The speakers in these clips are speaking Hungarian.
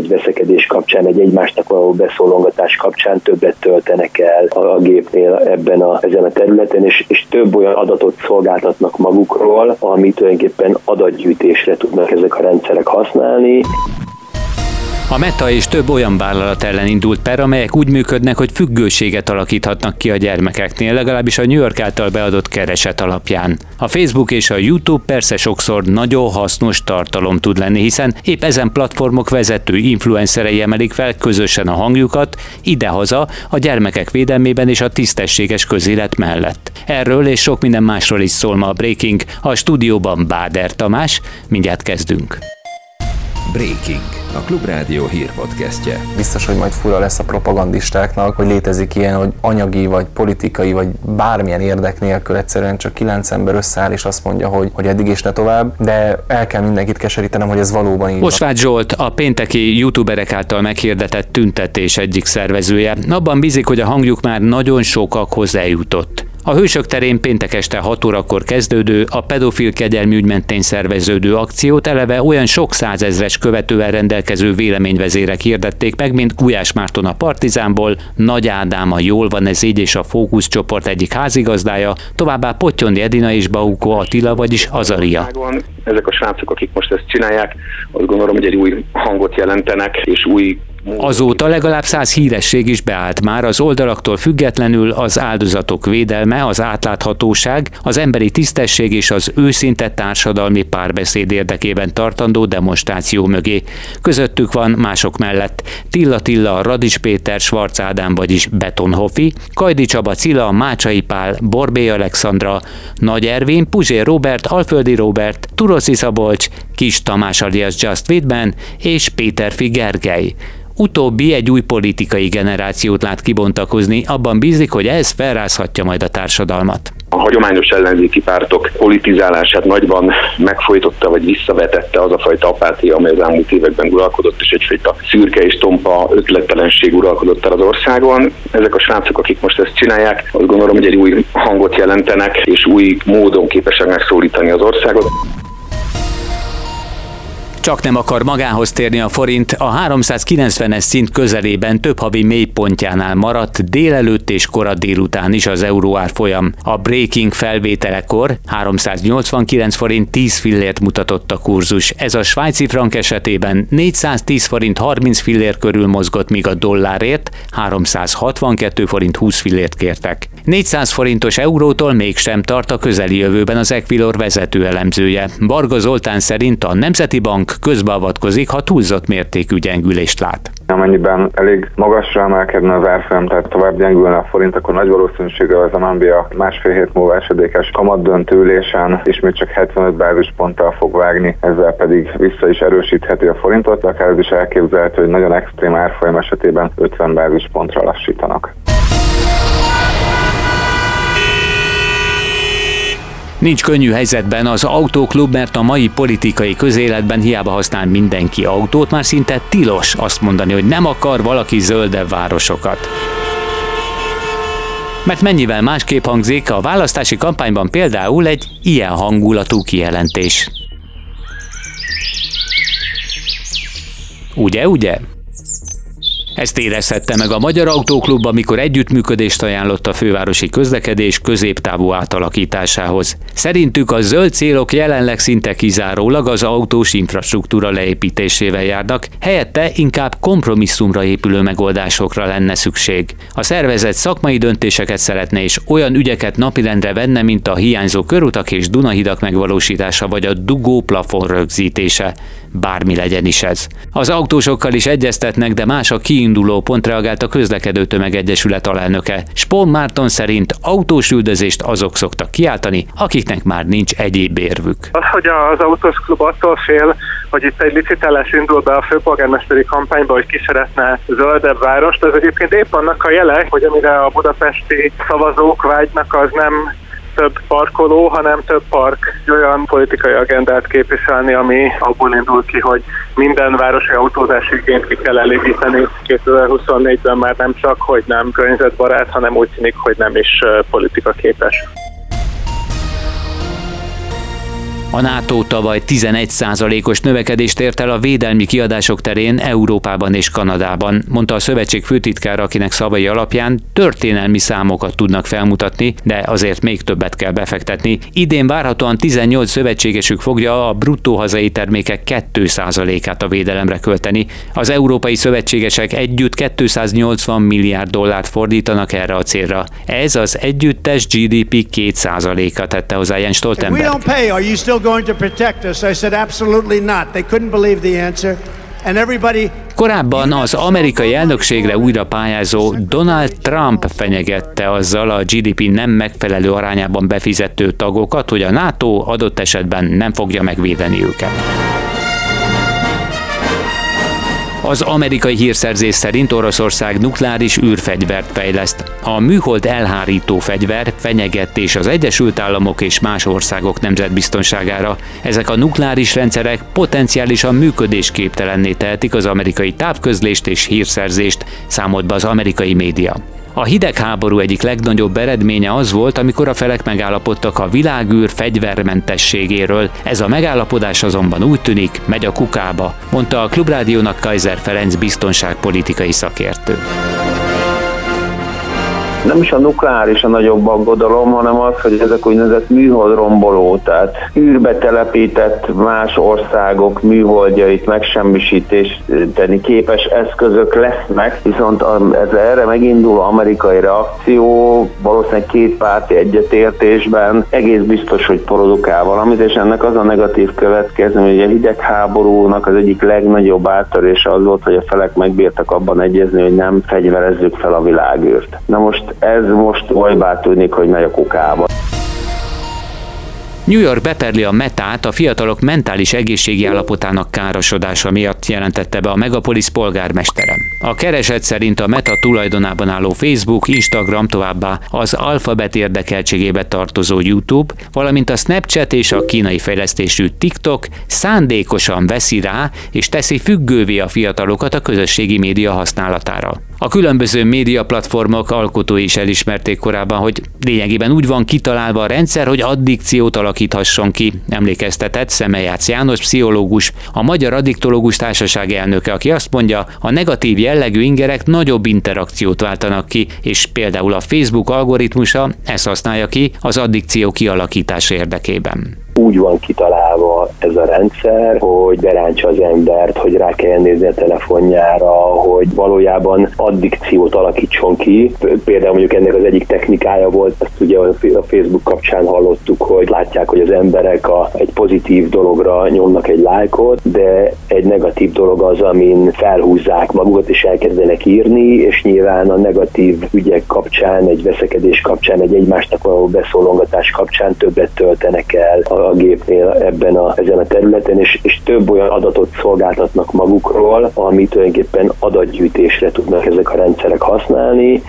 egy veszekedés kapcsán, egy egymásnak való beszólongatás kapcsán többet töltenek el a gépnél ebben a, ezen a területen, és, és több olyan adatot szolgáltatnak magukról, amit tulajdonképpen adatgyűjtésre tudnak ezek a rendszerek használni. A Meta és több olyan vállalat ellen indult per, amelyek úgy működnek, hogy függőséget alakíthatnak ki a gyermekeknél, legalábbis a New York által beadott kereset alapján. A Facebook és a YouTube persze sokszor nagyon hasznos tartalom tud lenni, hiszen épp ezen platformok vezető influencerei emelik fel közösen a hangjukat idehaza a gyermekek védelmében és a tisztességes közélet mellett. Erről és sok minden másról is szól ma a Breaking, a stúdióban Báder Tamás, mindjárt kezdünk. Breaking, a Klubrádió hírpodcastje. Biztos, hogy majd fura lesz a propagandistáknak, hogy létezik ilyen, hogy anyagi, vagy politikai, vagy bármilyen érdek nélkül egyszerűen csak kilenc ember összeáll, és azt mondja, hogy, hogy eddig is ne tovább, de el kell mindenkit keserítenem, hogy ez valóban így Osváth Zsolt, a pénteki youtuberek által meghirdetett tüntetés egyik szervezője. Abban bízik, hogy a hangjuk már nagyon sokakhoz eljutott. A Hősök terén péntek este 6 órakor kezdődő, a pedofil kegyelmi ügy mentén szerveződő akciót eleve olyan sok százezres követővel rendelkező véleményvezérek hirdették meg, mint Gulyás Márton a Partizánból, Nagy Ádám a Jól van ez így és a Fókusz csoport egyik házigazdája, továbbá Pottyondi Edina és Bauko Attila, vagyis Azaria. Ezek a srácok, akik most ezt csinálják, azt gondolom, hogy egy új hangot jelentenek, és új Azóta legalább száz híresség is beállt már az oldalaktól függetlenül az áldozatok védelme, az átláthatóság, az emberi tisztesség és az őszinte társadalmi párbeszéd érdekében tartandó demonstráció mögé. Közöttük van mások mellett Tilla Tilla, Radics Péter, Svarc Ádám, vagyis Betonhofi, Kajdi Csaba Cilla, Mácsai Pál, Borbé Alexandra, Nagy Ervin, Puzsér Robert, Alföldi Robert, Turoszi Szabolcs, Kis Tamás alias Just Whitman és Péter Gergely. Utóbbi egy új politikai generációt lát kibontakozni, abban bízik, hogy ez felrázhatja majd a társadalmat. A hagyományos ellenzéki pártok politizálását nagyban megfojtotta vagy visszavetette az a fajta apátia, amely az elmúlt években uralkodott, és egyfajta szürke és tompa ötlettelenség uralkodott el az országon. Ezek a srácok, akik most ezt csinálják, azt gondolom, hogy egy új hangot jelentenek, és új módon képesek megszólítani az országot. Csak nem akar magához térni a forint, a 390-es szint közelében több havi mélypontjánál maradt délelőtt és korai délután is az euró árfolyam. A breaking felvételekor 389 forint 10 fillért mutatott a kurzus. Ez a svájci frank esetében 410 forint 30 fillér körül mozgott, míg a dollárért 362 forint 20 fillért kértek. 400 forintos eurótól mégsem tart a közeli jövőben az Equilor vezető elemzője. Barga Zoltán szerint a Nemzeti Bank közbeavatkozik, ha túlzott mértékű gyengülést lát. Amennyiben elég magasra emelkedne az árfolyam, tehát tovább gyengülne a forint, akkor nagy valószínűséggel az MNB a másfél hét múlva esedékes kamat döntőülésen ismét csak 75 bázisponttal fog vágni, ezzel pedig vissza is erősítheti a forintot, akár ez is elképzelhető, hogy nagyon extrém árfolyam esetében 50 bázispontra lassítanak. Nincs könnyű helyzetben az autóklub, mert a mai politikai közéletben hiába használ mindenki autót, már szinte tilos azt mondani, hogy nem akar valaki zöldebb városokat. Mert mennyivel másképp hangzik a választási kampányban például egy ilyen hangulatú kijelentés. Ugye, ugye? Ezt érezhette meg a Magyar Autóklub, amikor együttműködést ajánlott a fővárosi közlekedés középtávú átalakításához. Szerintük a zöld célok jelenleg szinte kizárólag az autós infrastruktúra leépítésével járnak, helyette inkább kompromisszumra épülő megoldásokra lenne szükség. A szervezet szakmai döntéseket szeretne és olyan ügyeket napirendre venne, mint a hiányzó körutak és Dunahidak megvalósítása vagy a dugó plafon rögzítése. Bármi legyen is ez. Az autósokkal is egyeztetnek, de más a kiinduló kiinduló pont reagált a közlekedő tömegegyesület alelnöke. Spon Márton szerint autós üldözést azok szoktak kiáltani, akiknek már nincs egyéb érvük. Az, hogy az autós klub attól fél, hogy itt egy licitálás indul be a főpolgármesteri kampányba, hogy ki szeretne zöldebb várost, az egyébként épp annak a jele, hogy amire a budapesti szavazók vágynak, az nem több parkoló, hanem több park olyan politikai agendát képviselni, ami abból indul ki, hogy minden városi autózási igényt ki kell elégíteni. 2024-ben már nem csak, hogy nem környezetbarát, hanem úgy tűnik, hogy nem is politika képes. A NATO tavaly 11%-os növekedést ért el a védelmi kiadások terén Európában és Kanadában, mondta a szövetség főtitkára, akinek szavai alapján történelmi számokat tudnak felmutatni, de azért még többet kell befektetni. Idén várhatóan 18 szövetségesük fogja a bruttó hazai termékek 2%-át a védelemre költeni. Az európai szövetségesek együtt 280 milliárd dollárt fordítanak erre a célra. Ez az együttes GDP 2%-a tette hozzá Jens Stoltenberg going to protect us? I said, absolutely not. They couldn't believe the answer. And everybody Korábban az amerikai elnökségre újra pályázó Donald Trump fenyegette azzal a GDP nem megfelelő arányában befizető tagokat, hogy a NATO adott esetben nem fogja megvédeni őket. Az amerikai hírszerzés szerint Oroszország nukleáris űrfegyvert fejleszt. A műhold elhárító fegyver fenyegetés az Egyesült Államok és más országok nemzetbiztonságára. Ezek a nukleáris rendszerek potenciálisan működésképtelenné tehetik az amerikai távközlést és hírszerzést, számolt be az amerikai média. A hidegháború egyik legnagyobb eredménye az volt, amikor a felek megállapodtak a világűr fegyvermentességéről. Ez a megállapodás azonban úgy tűnik, megy a kukába, mondta a Klubrádiónak Kaiser Ferenc biztonságpolitikai szakértő nem is a nukleáris a nagyobb aggodalom, hanem az, hogy ezek úgynevezett műholdromboló, tehát űrbe telepített más országok műholdjait megsemmisíteni képes eszközök lesznek, viszont ez erre meginduló amerikai reakció valószínűleg két párti egyetértésben egész biztos, hogy produkál valamit, és ennek az a negatív következmény, hogy a hidegháborúnak az egyik legnagyobb áttörése az volt, hogy a felek megbírtak abban egyezni, hogy nem fegyverezzük fel a világűrt. Na most ez most olybá tűnik, hogy megy a kukába. New York beperli a metát a fiatalok mentális egészségi állapotának károsodása miatt jelentette be a Megapolis polgármestere. A kereset szerint a meta tulajdonában álló Facebook, Instagram továbbá az alfabet érdekeltségébe tartozó YouTube, valamint a Snapchat és a kínai fejlesztésű TikTok szándékosan veszi rá és teszi függővé a fiatalokat a közösségi média használatára. A különböző média platformok alkotói is elismerték korábban, hogy lényegében úgy van kitalálva a rendszer, hogy addikciót alakíthasson ki, emlékeztetett Szemeljác János pszichológus, a Magyar Addiktológus Társaság elnöke, aki azt mondja, a negatív jellegű ingerek nagyobb interakciót váltanak ki, és például a Facebook algoritmusa ezt használja ki az addikció kialakítása érdekében. Úgy van kitalálva ez a rendszer, hogy berántsa az embert, hogy rá kell nézni a telefonjára, hogy valójában addikciót alakítson ki. Például mondjuk ennek az egyik technikája volt, ezt ugye a Facebook kapcsán hallottuk, hogy látják, hogy az emberek a, egy pozitív dologra nyomnak egy lájkot, de egy negatív dolog az, amin felhúzzák magukat és elkezdenek írni, és nyilván a negatív ügyek kapcsán, egy veszekedés kapcsán, egy egymásnak való beszólongatás kapcsán többet töltenek el a gépnél ebben a, ezen a területen, és, és több olyan adatot szolgáltatnak magukról, amit tulajdonképpen adatgyűjtésre tudnak ezek a rendszerek használni.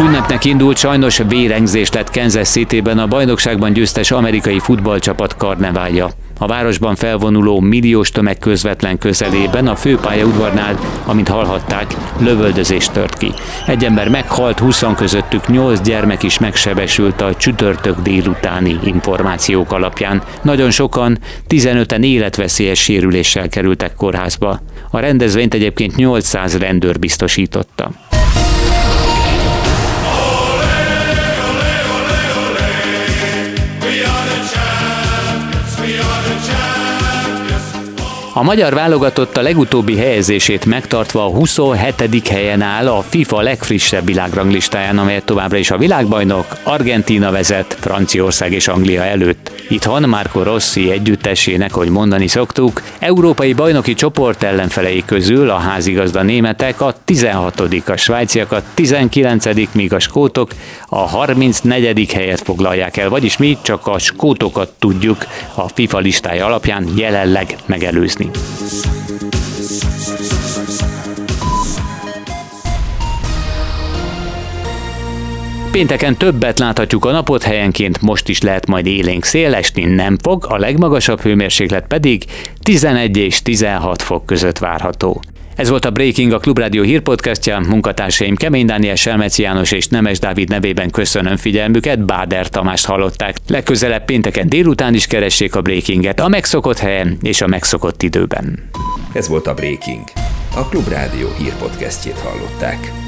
Ünnepnek indult sajnos vérengzés lett Kansas City-ben a bajnokságban győztes amerikai futballcsapat karneválja. A városban felvonuló milliós tömeg közvetlen közelében a főpályaudvarnál, amint hallhatták, lövöldözés tört ki. Egy ember meghalt, 20 közöttük 8 gyermek is megsebesült a csütörtök délutáni információk alapján. Nagyon sokan, 15-en életveszélyes sérüléssel kerültek kórházba. A rendezvényt egyébként 800 rendőr biztosította. A magyar válogatott a legutóbbi helyezését megtartva a 27. helyen áll a FIFA legfrissebb világranglistáján, amelyet továbbra is a világbajnok Argentína vezet Franciaország és Anglia előtt. Itthon Marco Rossi együttesének, hogy mondani szoktuk, európai bajnoki csoport ellenfelei közül a házigazda németek a 16 a svájciak a 19 míg a skótok a 34. helyet foglalják el, vagyis mi csak a skótokat tudjuk a FIFA listája alapján jelenleg megelőzni követni. Pénteken többet láthatjuk a napot, helyenként most is lehet majd élénk szél, esni nem fog, a legmagasabb hőmérséklet pedig 11 és 16 fok között várható. Ez volt a Breaking, a Klubrádió hírpodcastja. Munkatársaim Kemény Dániel, Selmeci János és Nemes Dávid nevében köszönöm figyelmüket. Báder Tamást hallották. Legközelebb pénteken délután is keressék a Breakinget a megszokott helyen és a megszokott időben. Ez volt a Breaking. A Klubrádió hírpodcastjét hallották.